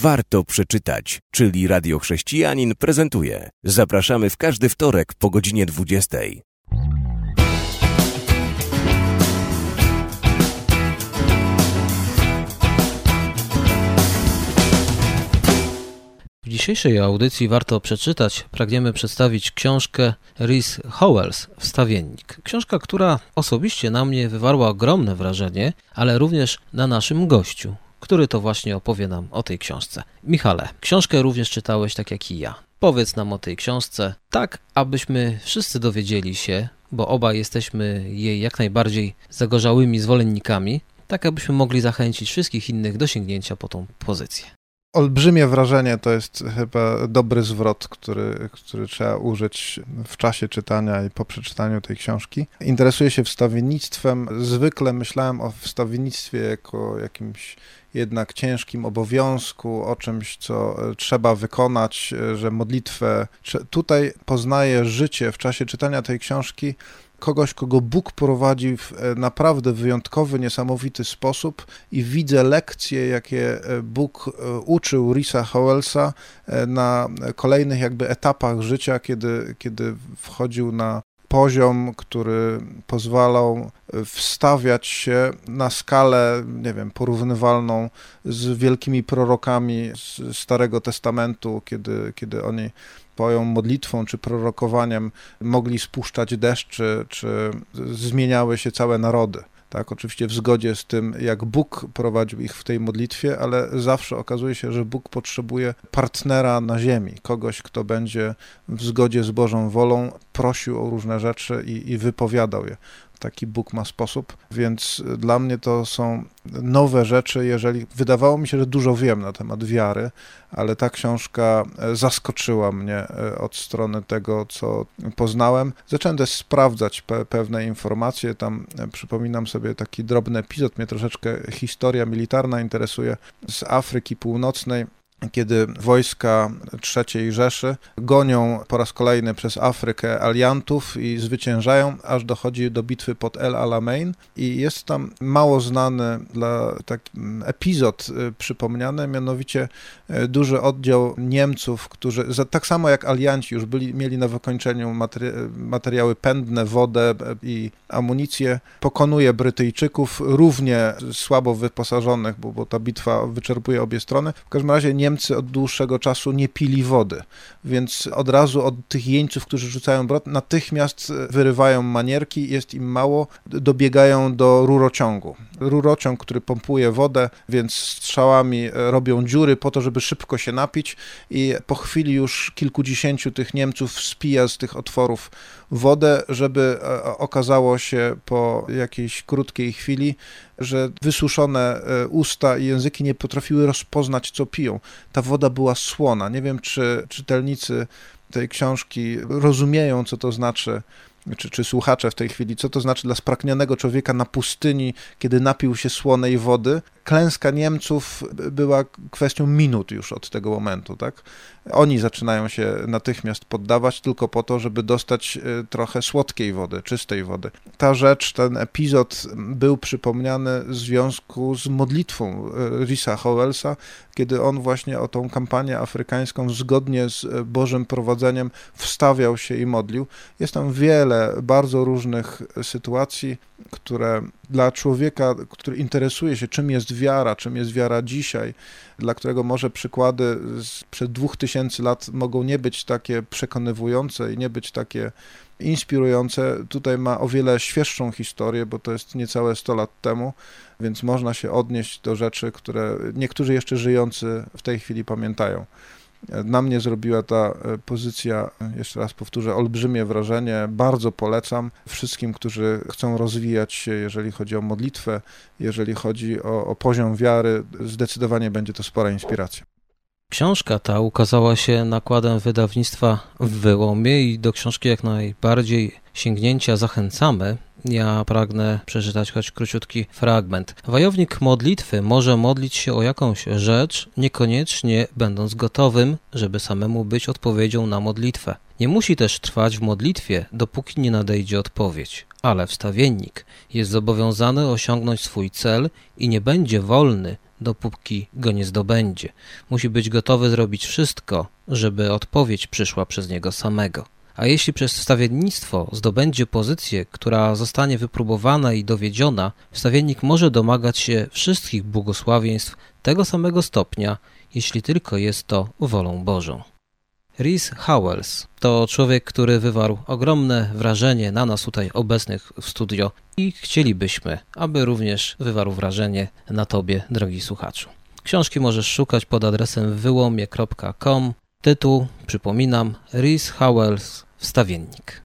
warto przeczytać, czyli Radio Chrześcijanin prezentuje. Zapraszamy w każdy wtorek po godzinie 20. W dzisiejszej audycji warto przeczytać, pragniemy przedstawić książkę Rhys Howells Wstawiennik. Książka, która osobiście na mnie wywarła ogromne wrażenie, ale również na naszym gościu, który to właśnie opowie nam o tej książce. Michale, książkę również czytałeś tak jak i ja. Powiedz nam o tej książce, tak abyśmy wszyscy dowiedzieli się, bo obaj jesteśmy jej jak najbardziej zagorzałymi zwolennikami, tak abyśmy mogli zachęcić wszystkich innych do sięgnięcia po tą pozycję. Olbrzymie wrażenie to jest chyba dobry zwrot, który, który trzeba użyć w czasie czytania i po przeczytaniu tej książki. Interesuję się wstawiennictwem. Zwykle myślałem o wstawiennictwie jako jakimś jednak ciężkim obowiązku, o czymś, co trzeba wykonać, że modlitwę. Tutaj poznaję życie w czasie czytania tej książki kogoś, kogo Bóg prowadzi w e, naprawdę wyjątkowy, niesamowity sposób i widzę lekcje, jakie e, Bóg e, uczył Risa Howellsa na kolejnych jakby etapach życia, kiedy, kiedy wchodził na poziom, który pozwalał wstawiać się na skalę, nie wiem, porównywalną z wielkimi prorokami z Starego Testamentu, kiedy, kiedy oni swoją modlitwą czy prorokowaniem mogli spuszczać deszcz, czy, czy zmieniały się całe narody. Tak, oczywiście w zgodzie z tym, jak Bóg prowadził ich w tej modlitwie, ale zawsze okazuje się, że Bóg potrzebuje partnera na ziemi, kogoś, kto będzie w zgodzie z Bożą wolą prosił o różne rzeczy i, i wypowiadał je. Taki Bóg ma sposób, więc dla mnie to są nowe rzeczy, jeżeli wydawało mi się, że dużo wiem na temat wiary, ale ta książka e, zaskoczyła mnie e, od strony tego, co poznałem. Zacząłem też sprawdzać pe pewne informacje, tam e, przypominam sobie taki drobny epizod, mnie troszeczkę historia militarna interesuje z Afryki Północnej kiedy wojska III Rzeszy gonią po raz kolejny przez Afrykę aliantów i zwyciężają, aż dochodzi do bitwy pod El Alamein i jest tam mało znany dla taki epizod y, przypomniany, mianowicie y, duży oddział Niemców, którzy tak samo jak alianci już byli, mieli na wykończeniu materi materiały pędne, wodę i amunicję, pokonuje Brytyjczyków, równie słabo wyposażonych, bo, bo ta bitwa wyczerpuje obie strony. W każdym razie Niemcy Niemcy od dłuższego czasu nie pili wody, więc od razu od tych jeńców, którzy rzucają brod, natychmiast wyrywają manierki, jest im mało, dobiegają do rurociągu. Rurociąg, który pompuje wodę, więc strzałami robią dziury po to, żeby szybko się napić i po chwili już kilkudziesięciu tych Niemców spija z tych otworów wodę, żeby e, okazało się po jakiejś krótkiej chwili, że wysuszone e, usta i języki nie potrafiły rozpoznać, co piją. Ta woda była słona. Nie wiem, czy czytelnicy tej książki rozumieją, co to znaczy czy, czy słuchacze w tej chwili, co to znaczy dla spragnionego człowieka na pustyni, kiedy napił się słonej wody. Klęska Niemców była kwestią minut już od tego momentu, tak? Oni zaczynają się natychmiast poddawać tylko po to, żeby dostać e, trochę słodkiej wody, czystej wody. Ta rzecz, ten epizod był przypomniany w związku z modlitwą e, Risa Howellsa, kiedy on właśnie o tą kampanię afrykańską zgodnie z Bożym prowadzeniem wstawiał się i modlił. Jest tam wiele bardzo różnych sytuacji, które dla człowieka, który interesuje się, czym jest wiara, czym jest wiara dzisiaj, dla którego może przykłady sprzed dwóch tysięcy lat mogą nie być takie przekonywujące i nie być takie inspirujące. Tutaj ma o wiele świeższą historię, bo to jest niecałe 100 lat temu, więc można się odnieść do rzeczy, które niektórzy jeszcze żyjący w tej chwili pamiętają. Na mnie zrobiła ta e, pozycja, jeszcze raz powtórzę, olbrzymie wrażenie. Bardzo polecam wszystkim, którzy chcą rozwijać się, jeżeli chodzi o modlitwę, jeżeli chodzi o, o poziom wiary. Zdecydowanie będzie to spora inspiracja. Książka ta ukazała się nakładem wydawnictwa w Wyłomie i do książki jak najbardziej sięgnięcia zachęcamy. Ja pragnę przeczytać choć króciutki fragment. Wojownik modlitwy może modlić się o jakąś rzecz, niekoniecznie będąc gotowym, żeby samemu być odpowiedzią na modlitwę. Nie musi też trwać w modlitwie, dopóki nie nadejdzie odpowiedź, ale wstawiennik jest zobowiązany osiągnąć swój cel i nie będzie wolny, dopóki go nie zdobędzie. Musi być gotowy zrobić wszystko, żeby odpowiedź przyszła przez niego samego. A jeśli przez wstawiennictwo zdobędzie pozycję, która zostanie wypróbowana i dowiedziona, wstawiennik może domagać się wszystkich błogosławieństw tego samego stopnia, jeśli tylko jest to wolą Bożą. Rhys Howells to człowiek, który wywarł ogromne wrażenie na nas tutaj obecnych w studio i chcielibyśmy, aby również wywarł wrażenie na Tobie, drogi słuchaczu. Książki możesz szukać pod adresem wyłomie.com. Tytuł, przypominam, Rhys Howells Wstawiennik.